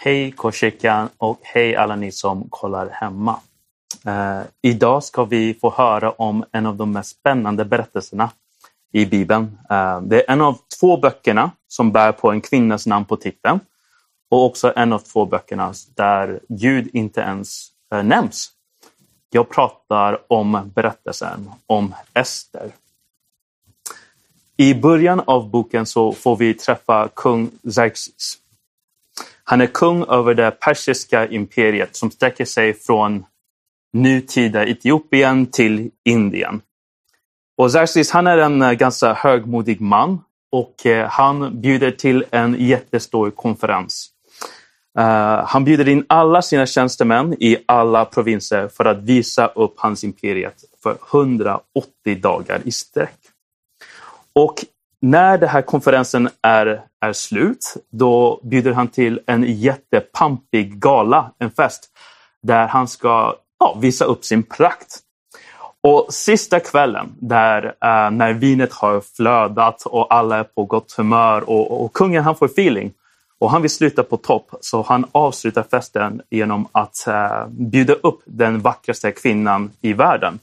Hej Korsikan och hej alla ni som kollar hemma. Eh, idag ska vi få höra om en av de mest spännande berättelserna i Bibeln. Eh, det är en av två böckerna som bär på en kvinnas namn på titeln och också en av två böckerna där Gud inte ens eh, nämns. Jag pratar om berättelsen om Ester. I början av boken så får vi träffa kung Xerxes. Han är kung över det persiska imperiet som sträcker sig från nutida Etiopien till Indien. Och Xerxes han är en eh, ganska högmodig man och eh, han bjuder till en jättestor konferens. Uh, han bjuder in alla sina tjänstemän i alla provinser för att visa upp hans imperiet för 180 dagar i sträck. Och när den här konferensen är, är slut, då bjuder han till en jättepampig gala, en fest, där han ska ja, visa upp sin prakt. Och sista kvällen, där, äh, när vinet har flödat och alla är på gott humör och, och kungen han får feeling och han vill sluta på topp, så han avslutar festen genom att äh, bjuda upp den vackraste kvinnan i världen,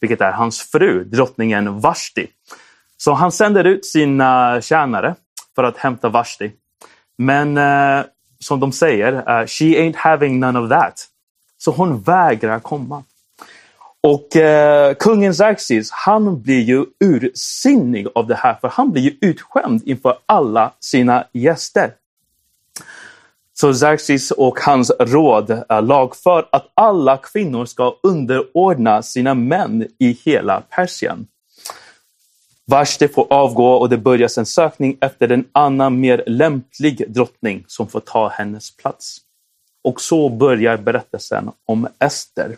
vilket är hans fru, drottningen Vashti. Så han sänder ut sina tjänare för att hämta Vashti. Men uh, som de säger, uh, she ain't having none of that. Så hon vägrar komma. Och eh, kungen Xerxes, han blir ju ursinnig av det här, för han blir ju utskämd inför alla sina gäster. Så Xerxes och hans råd eh, lagför att alla kvinnor ska underordna sina män i hela Persien. Vashti får avgå och det börjas en sökning efter en annan mer lämplig drottning som får ta hennes plats. Och så börjar berättelsen om Ester.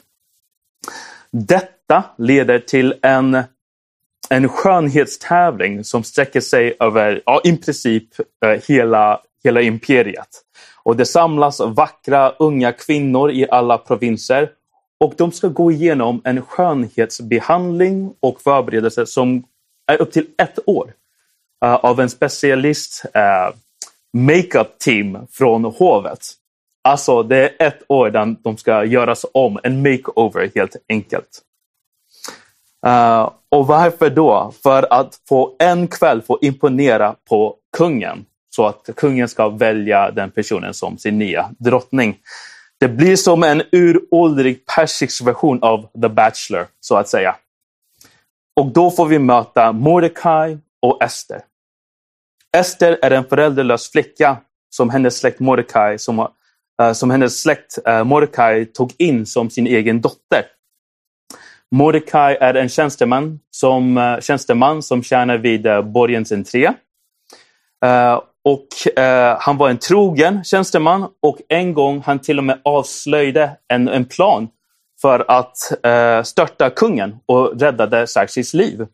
Detta leder till en, en skönhetstävling som sträcker sig över ja, i princip eh, hela, hela imperiet. Och det samlas vackra unga kvinnor i alla provinser och de ska gå igenom en skönhetsbehandling och förberedelse som upp till ett år uh, av en specialist uh, makeup team från hovet. Alltså det är ett år där de ska göras om, en makeover helt enkelt. Uh, och varför då? För att få en kväll få imponera på kungen så att kungen ska välja den personen som sin nya drottning. Det blir som en uråldrig persisk version av The Bachelor, så att säga. Och då får vi möta Mordecai och Ester. Ester är en föräldralös flicka som hennes släkt Mordecai, som, eh, som hennes släkt eh, Mordecai tog in som sin egen dotter. Mordecai är en tjänsteman som, eh, tjänsteman som tjänar vid borgens entré. Och eh, han var en trogen tjänsteman och en gång han till och med avslöjade en, en plan för att eh, störta kungen och räddade Xerxes liv.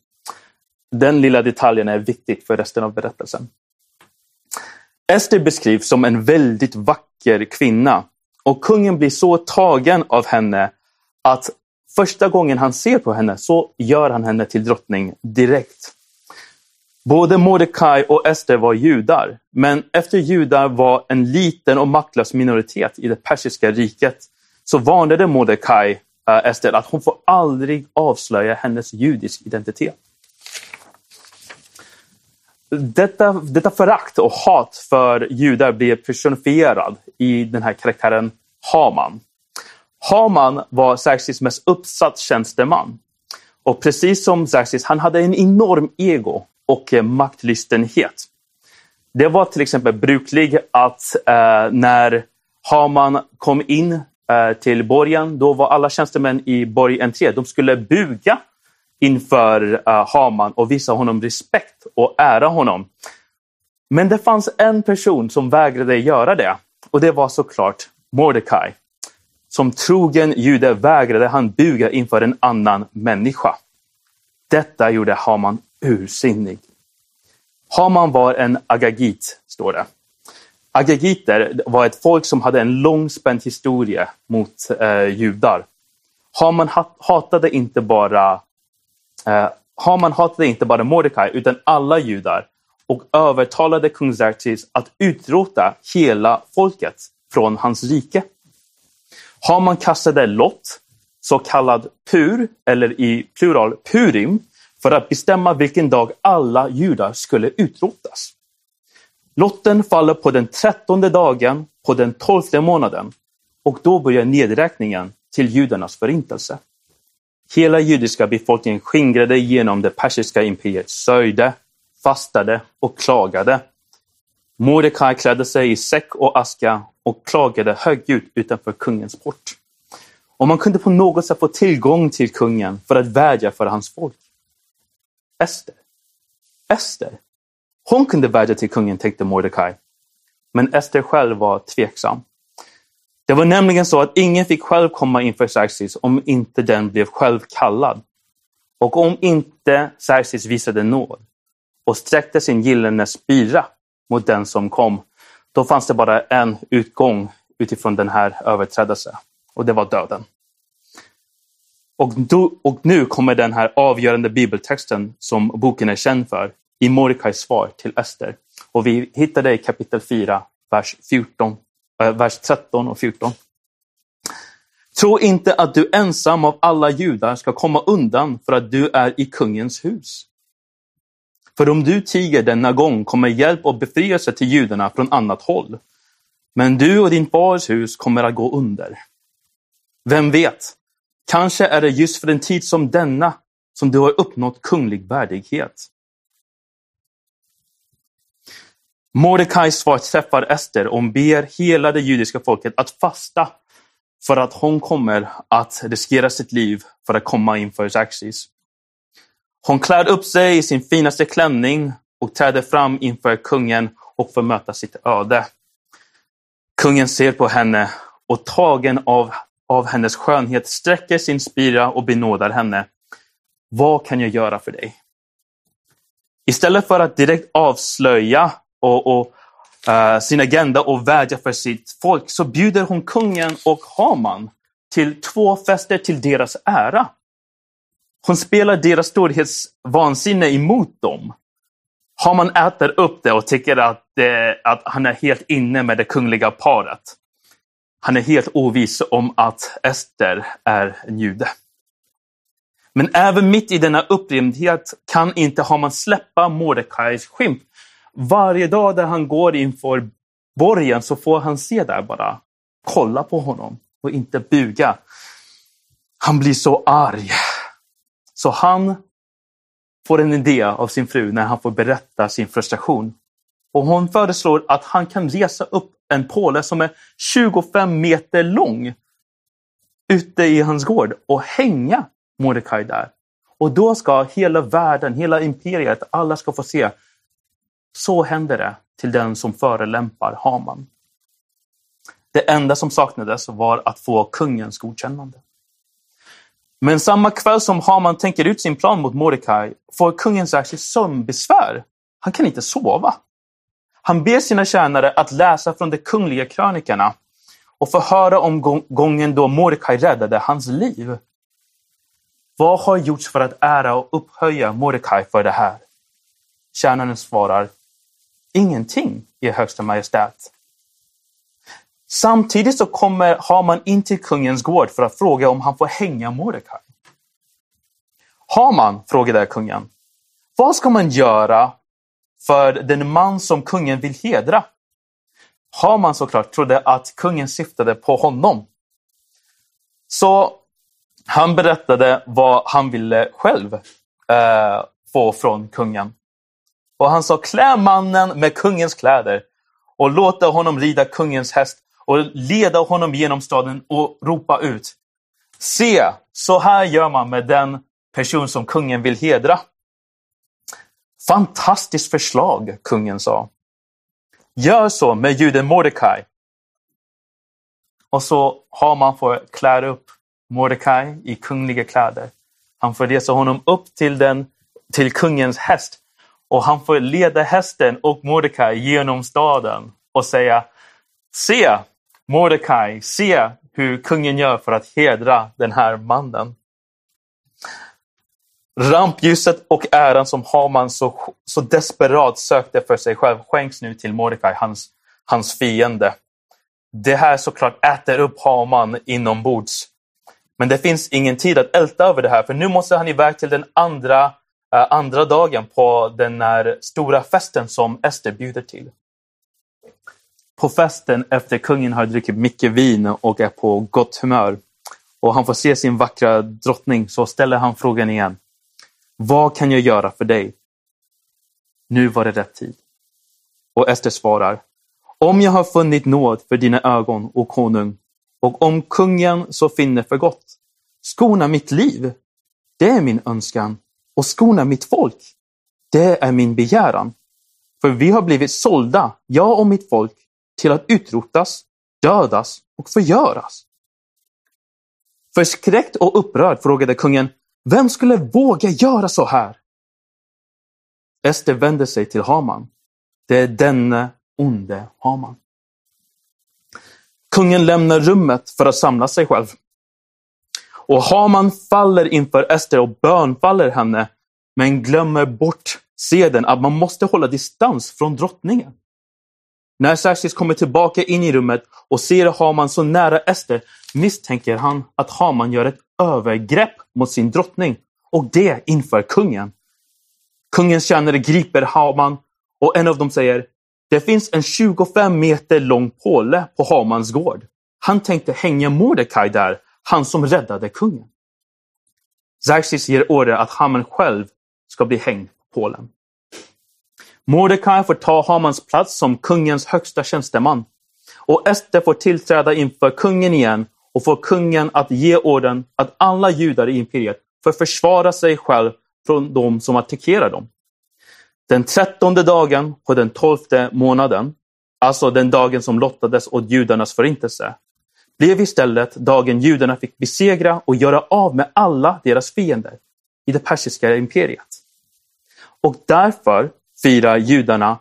Den lilla detaljen är viktig för resten av berättelsen. Ester beskrivs som en väldigt vacker kvinna och kungen blir så tagen av henne att första gången han ser på henne så gör han henne till drottning direkt. Både Mordecai och Ester var judar, men efter judar var en liten och maktlös minoritet i det persiska riket så varnade Mordecai uh, eh, Ester att hon får aldrig avslöja hennes judisk identitet. Detta, detta förakt och hat för judar blir personifierad i den här karaktären Haman. Haman var Xerxes mest uppsatt tjänsteman. Och precis som Xerxes, han hade en enorm ego och eh, maktlystenhet. Det var till exempel brukligt att eh, när Haman kom in Eh, till borgen, då var alla tjänstemän i borgentré, de skulle buga inför eh, Haman och visa honom respekt och ära honom. Men det fanns en person som vägrade göra det och det var såklart Mordecai. Som trogen jude vägrade han buga inför en annan människa. Detta gjorde Haman ursinnig. Haman var en agagit, står det. Agagiter var ett folk som hade en långspänd historia mot eh, judar. Haman hatade inte bara eh, Haman hatade inte bara Mordecai utan alla judar och övertalade kung Xerxes att utrota hela folket från hans rike. Haman kastade lott, så kallad pur, eller i plural purim, för att bestämma vilken dag alla judar skulle utrotas. Lotten faller på den trettonde dagen på den tolfte månaden och då börjar nedräkningen till judarnas förintelse. Hela judiska befolkningen skingrade genom det persiska imperiet, sörjde, fastade och klagade. Mordecai klädde sig i säck och aska och klagade högljutt utanför kungens port. Och man kunde på något sätt få tillgång till kungen för att vädja för hans folk. Ester. Ester. Hon kunde vädja till kungen, tänkte Mordecai. Men Ester själv var tveksam. Det var nämligen så att ingen fick själv komma inför Xerxes om inte den blev själv kallad. Och om inte Xerxes visade nåd och sträckte sin gyllene spira mot den som kom, då fanns det bara en utgång utifrån den här överträdelsen och det var döden. Och, då, och nu kommer den här avgörande bibeltexten som boken är känd för i Mordecais svar till Ester. Och vi hittar det i kapitel 4, vers, 14, äh, eh, vers 13 och 14. Tro inte att du ensam av alla judar ska komma undan för att du är i kungens hus. För om du tiger denna gång kommer hjälp och befrielse till judarna från annat håll. Men du och din fars hus kommer att gå under. Vem vet, kanske är det just för en tid som denna som du har uppnått kunglig värdighet. Mordecais svar träffar Ester och hon ber hela det judiska folket att fasta för att hon kommer att riskera sitt liv för att komma inför Xerxes. Hon klär upp sig i sin finaste klänning och träder fram inför kungen och får möta sitt öde. Kungen ser på henne och tagen av, av hennes skönhet sträcker sin spira och benådar henne. Vad kan jag göra för dig? Istället för att direkt avslöja och, och uh, sin agenda och vädja för sitt folk så bjuder hon kungen och Haman till två fester till deras ära. Hon spelar deras storhetsvansinne emot dem. Haman äter upp det och tycker att, eh, att han är helt inne med det kungliga paret. Han är helt oviss om att Ester är en jude. Men även mitt i denna upprymdhet kan inte Haman släppa Mordecais skymf varje dag där han går inför borgen så får han se där bara, kolla på honom och inte buga. Han blir så arg. Så han får en idé av sin fru när han får berätta sin frustration. Och hon föreslår att han kan resa upp en påle som är 25 meter lång ute i hans gård och hänga Mordecai där. Och då ska hela världen, hela imperiet, alla ska få se så händer det till den som förelämpar Haman. Det enda som saknades var att få kungens godkännande. Men samma kväll som Haman tänker ut sin plan mot Mordecai får kungen särskilt sömnbesvär. Han kan inte sova. Han ber sina tjänare att läsa från de kungliga krönikorna och få höra om gången då Mordecai räddade hans liv. Vad har gjorts för att ära och upphöja Mordecai för det här? Tjänaren svarar ingenting, i högsta majestät. Samtidigt så kommer Haman in till kungens gård för att fråga om han får hänga Mordecai. Haman, frågade kungen, vad ska man göra för den man som kungen vill hedra? Haman såklart trodde att kungen syftade på honom. Så han berättade vad han ville själv eh, få från kungen. Och han sa, klä mannen med kungens kläder och låta honom rida kungens häst och leda honom genom staden och ropa ut. Se, så här gör man med den person som kungen vill hedra. Fantastiskt förslag, kungen sa. Gör så med juden Mordecai. Och så har man fått klä upp Mordecai i kungliga kläder. Han får resa honom upp till, den, till kungens häst och han får leda hästen och Mordecai genom staden och säga Se Mordecai, se hur kungen gör för att hedra den här mannen. Rampljuset och äran som Haman så, så desperat sökte för sig själv skänks nu till Mordecai, hans, hans fiende. det här såklart äter upp Haman inombords. Men det finns ingen tid att älta över det här för nu måste han iväg till den andra, Eh, andra dagen på den här stora festen som Ester bjuder till. På festen efter kungen har druckit mycket vin och är på gott humör och han får se sin vackra drottning så ställer han frågan igen. Vad kan jag göra för dig? Nu var det rätt tid. Och Ester svarar. Om jag har funnit nåd för dina ögon, o konung, och om kungen så finner för gott, skona mitt liv. Det är min önskan. Och skona mitt folk. Det är min begäran. För vi har blivit sålda, jag och mitt folk, till att utrotas, dödas och förgöras. Förskräckt och upprörd frågade kungen, vem skulle våga göra så här? Ester vände sig till Haman. Det är denne onde Haman. Kungen lämnar rummet för att samla sig själv. Och Haman faller inför Ester och bönfaller henne, men glömmer bort seden att man måste hålla distans från drottningen. När Xerxes kommer tillbaka in i rummet och ser Haman så nära Ester misstänker han att Haman gör ett övergrepp mot sin drottning och det inför kungen. Kungens tjänare griper Haman och en av dem säger det finns en 25 meter lång påle på Hamans gård. Han tänkte hänga Mordecai där, han som räddade kungen. Xerxes ger order att Haman själv ska bli hängd på pålen. Mordecai får ta Hamans plats som kungens högsta tjänsteman. Och Ester får tillträda inför kungen igen och får kungen att ge orden att alla judar i imperiet får försvara sig själv från de som attackerar dem. Den trettonde dagen på den tolfte månaden, alltså den dagen som lottades åt judarnas förintelse, blev istället dagen judarna fick besegra och göra av med alla deras fiender i det persiska imperiet. Och därför firar judarna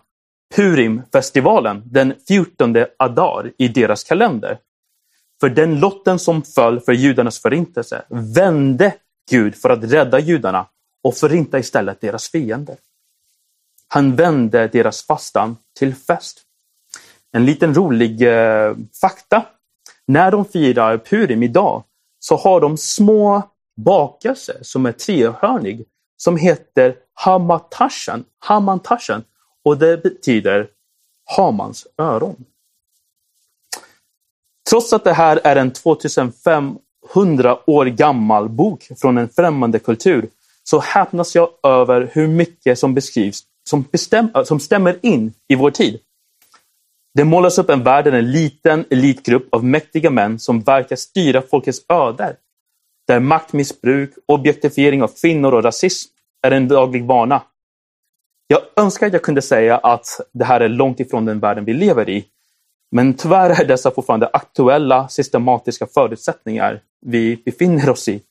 purimfestivalen den 14 Adar i deras kalender. För den lotten som föll för judarnas förintelse vände Gud för att rädda judarna och förinta istället deras fiender. Han vände deras fastan till fest. En liten rolig eh, fakta. När de firar Purim idag så har de små bakelser som är trehörnig som heter hamatashan, hamantashan och det betyder Hamans öron. Trots att det här är en 2500 år gammal bok från en främmande kultur så häpnas jag över hur mycket som beskrivs som, bestäm, som stämmer in i vår tid. Det målas upp en värld där en liten elitgrupp av mäktiga män som verkar styra folkets öder. Där maktmissbruk, objektifiering av kvinnor och rasism är en daglig vana. Jag önskar att jag kunde säga att det här är långt ifrån den världen vi lever i. Men tyvärr är dessa fortfarande aktuella systematiska förutsättningar vi befinner oss i.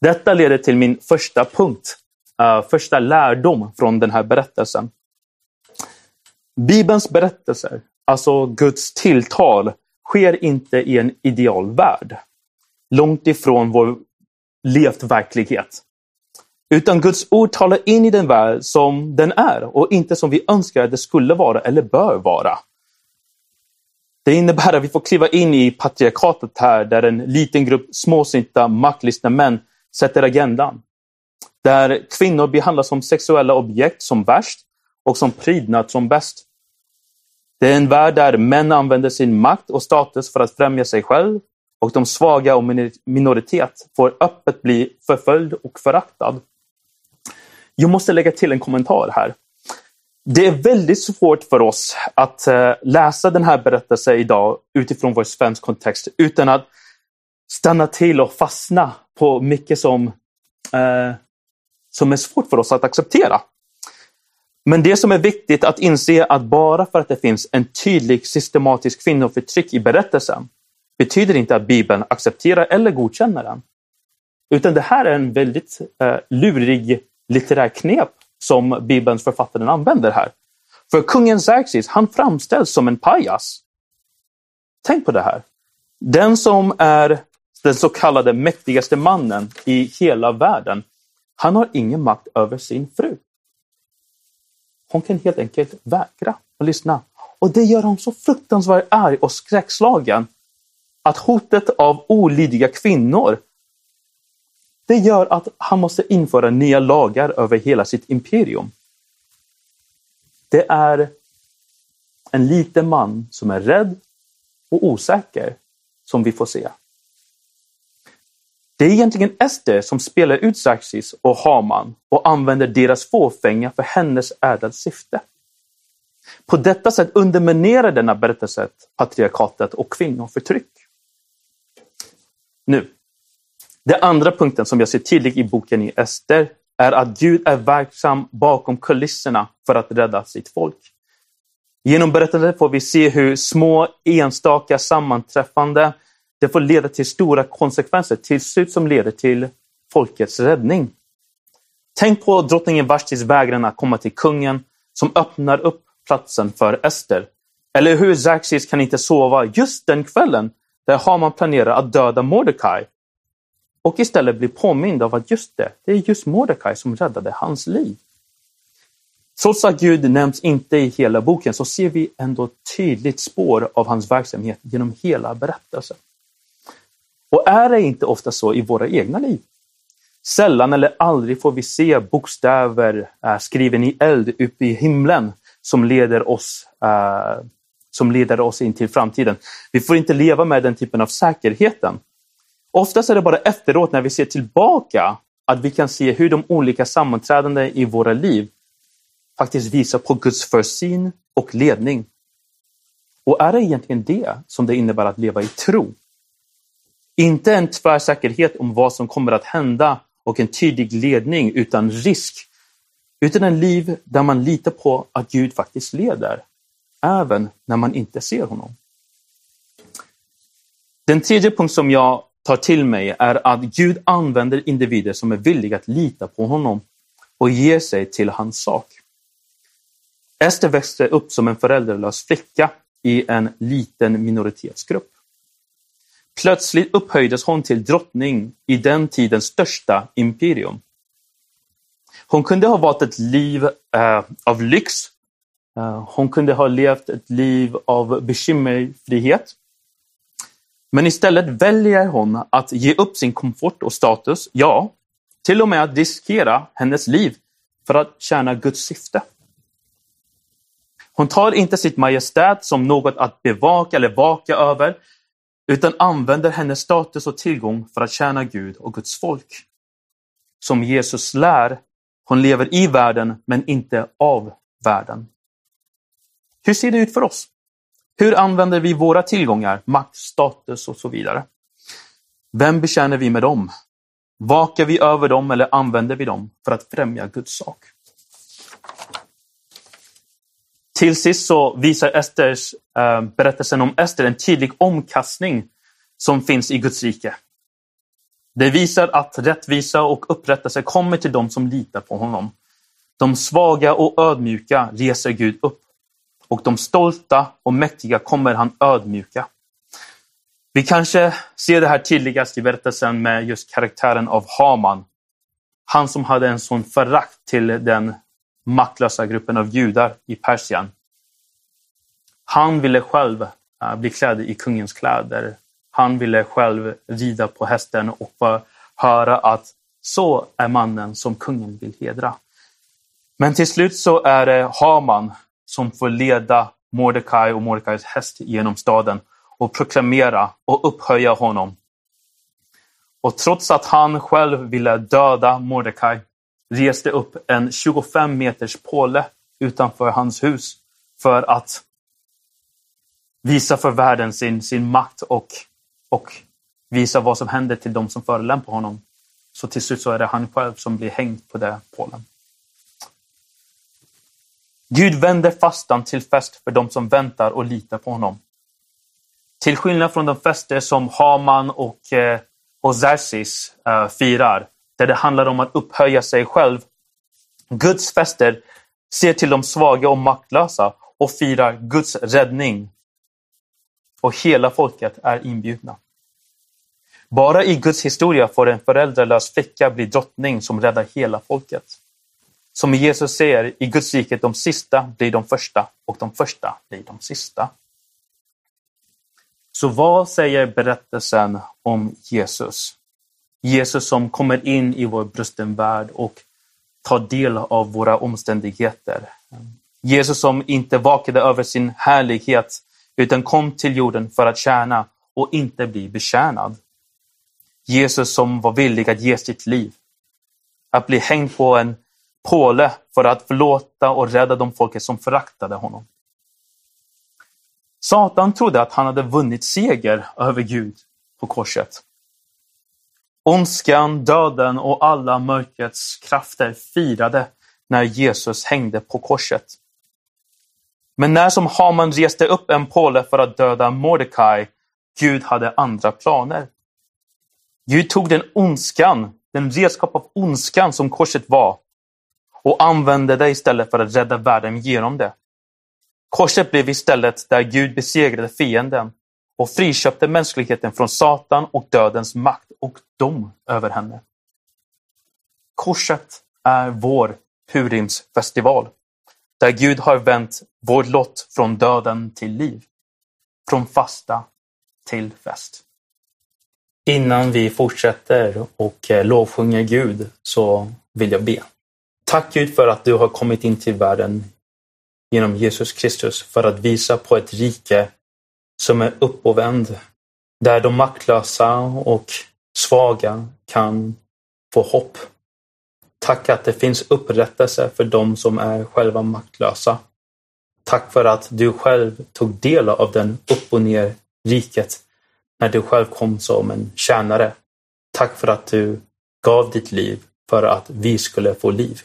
Detta leder till min första punkt, uh, första lärdom från den här berättelsen. Bibelns berättelser, alltså Guds tilltal, sker inte i en ideal värld. Långt ifrån vår levt verklighet. Utan Guds ord talar in i den värld som den är och inte som vi önskar att det skulle vara eller bör vara. Det innebär att vi får kliva in i patriarkatet här där en liten grupp småsinta, maktlystna män sätter agendan. Där kvinnor behandlas som sexuella objekt som värst och som prydnad som bäst. Det är en värld där män använder sin makt och status för att främja sig själv och de svaga och minoritet får öppet bli förföljd och föraktad. Jag måste lägga till en kommentar här. Det är väldigt svårt för oss att eh, läsa den här berättelsen idag utifrån vår svensk kontext utan att stanna till och fastna på mycket som, eh, som är svårt för oss att acceptera. Men det som är viktigt att inse att bara för att det finns en tydlig systematisk kvinnoförtryck i berättelsen betyder inte att Bibeln accepterar eller godkänner den. Utan det här är en väldigt eh, lurig litterär knep som Bibelns författare använder här. För kungen Xerxes, han framställs som en pajas. Tänk på det här. Den som är den så kallade mäktigaste mannen i hela världen, han har ingen makt över sin fru. Hon kan helt enkelt vägra att lyssna. Och det gör honom så fruktansvärt arg och skräckslagen att hotet av olydiga kvinnor det gör att han måste införa nya lagar över hela sitt imperium. Det är en liten man som är rädd och osäker som vi får se. Det är egentligen Ester som spelar ut Xerxes och Haman och använder deras fåfänga för hennes ädla syfte. På detta sätt underminerar denna berättelse patriarkatet och kvinnoförtryck. Nu, den andra punkten som jag ser tydligt i boken i Ester är att Gud är verksam bakom kulisserna för att rädda sitt folk. Genom berättelsen får vi se hur små enstaka sammanträffande det får leda till stora konsekvenser till slut som leder till folkets räddning. Tänk på drottningen Vashtis vägran att komma till kungen som öppnar upp platsen för Ester. Eller hur Xerxes kan inte sova just den kvällen där Haman planerar att döda Mordecai och istället blir påmind av att just det, det är just Mordecai som räddade hans liv. Trots att Gud nämns inte i hela boken så ser vi ändå tydligt spår av hans verksamhet genom hela berättelsen. Och är det inte ofta så i våra egna liv? Sällan eller aldrig får vi se bokstäver äh, skriven i eld uppe i himlen som leder oss äh, som leder oss in till framtiden. Vi får inte leva med den typen av säkerheten. Oftast är det bara efteråt när vi ser tillbaka att vi kan se hur de olika sammanträdandena i våra liv faktiskt visar på Guds försyn och ledning. Och är det egentligen det som det innebär att leva i tro? Inte en tvärsäkerhet om vad som kommer att hända och en tydlig ledning utan risk. Utan en liv där man litar på att Gud faktiskt leder, även när man inte ser honom. Den tredje punkt som jag tar till mig är att Gud använder individer som är villiga att lita på honom och ger sig till hans sak. Ester växte upp som en föräldralös flicka i en liten minoritetsgrupp. Plötsligt upphöjdes hon till drottning i den tidens största imperium. Hon kunde ha valt ett liv eh, av lyx. Eh, hon kunde ha levt ett liv av bekymmerfrihet. Men istället väljer hon att ge upp sin komfort och status, ja, till och med att riskera hennes liv för att tjäna Guds syfte. Hon tar inte sitt majestät som något att bevaka eller vaka över, utan använder hennes status och tillgång för att tjäna Gud och Guds folk. Som Jesus lär, hon lever i världen men inte av världen. Hur ser det ut för oss? Hur använder vi våra tillgångar, makt, status och så vidare? Vem betjänar vi med dem? Vakar vi över dem eller använder vi dem för att främja Guds sak? Till sist så visar Esters, eh, berättelsen om Ester en tydlig omkastning som finns i Guds rike. Det visar att rättvisa och upprättelse kommer till dem som litar på honom. De svaga och ödmjuka reser Gud upp och de stolta och mäktiga kommer han ödmjuka. Vi kanske ser det här tydligast i berättelsen med just karaktären av Haman. Han som hade en sån förakt till den maktlösa gruppen av judar i Persien. Han ville själv eh, bli klädd i kungens kläder. Han ville själv rida på hästen och få höra att så är mannen som kungen vill hedra. Men till slut så är det Haman som får leda Mordecai och Mordecais häst genom staden och proklamera och upphöja honom. Och trots att han själv ville döda Mordecai reste upp en 25 meters påle utanför hans hus för att visa för världen sin, sin makt och, och visa vad som händer till de som förolämpar honom. Så till slut så är det han själv som blir hängd på den pålen. Gud vänder fastan till fest för de som väntar och litar på honom. Till skillnad från de fester som Haman och, eh, och Xerxes eh, firar, där det handlar om att upphöja sig själv. Guds fester ser till de svaga och maktlösa och firar Guds räddning. Och hela folket är inbjudna. Bara i Guds historia får en föräldralös flicka bli drottning som räddar hela folket. Som Jesus säger, i Guds rike de sista blir de första och de första blir de sista. Så vad säger berättelsen om Jesus? Jesus som kommer in i vår brusten värld och tar del av våra omständigheter. Jesus som inte vakade över sin härlighet utan kom till jorden för att tjäna och inte bli betjänad. Jesus som var villig att ge sitt liv. Att bli hängd på en påle för att förlåta och rädda de folket som föraktade honom. Satan trodde att han hade vunnit seger över Gud på korset. Ondskan, döden och alla mörkrets krafter firade när Jesus hängde på korset. Men när som Haman reste upp en påle för att döda Mordecai, Gud hade andra planer. Gud tog den ondskan, den redskap av ondskan som korset var och använde det istället för att rädda världen genom det. Korset blev istället där Gud besegrade fienden och friköpte mänskligheten från Satan och dödens makt och dom över henne. Korset är vår Purimsfestival, där Gud har vänt vår lott från döden till liv, från fasta till fest. Innan vi fortsätter och eh, lovsjunger Gud så vill jag be. Tack Gud för att du har kommit in till världen genom Jesus Kristus för att visa på ett rike som är uppåvänd. där de maktlösa och svaga kan få hopp. Tack att det finns upprättelse för dem som är själva maktlösa. Tack för att du själv tog del av den upp och ner riket när du själv kom som en tjänare. Tack för att du gav ditt liv för att vi skulle få liv.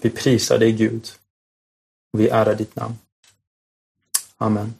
Vi prisar dig Gud. Vi ärar ditt namn. Amen.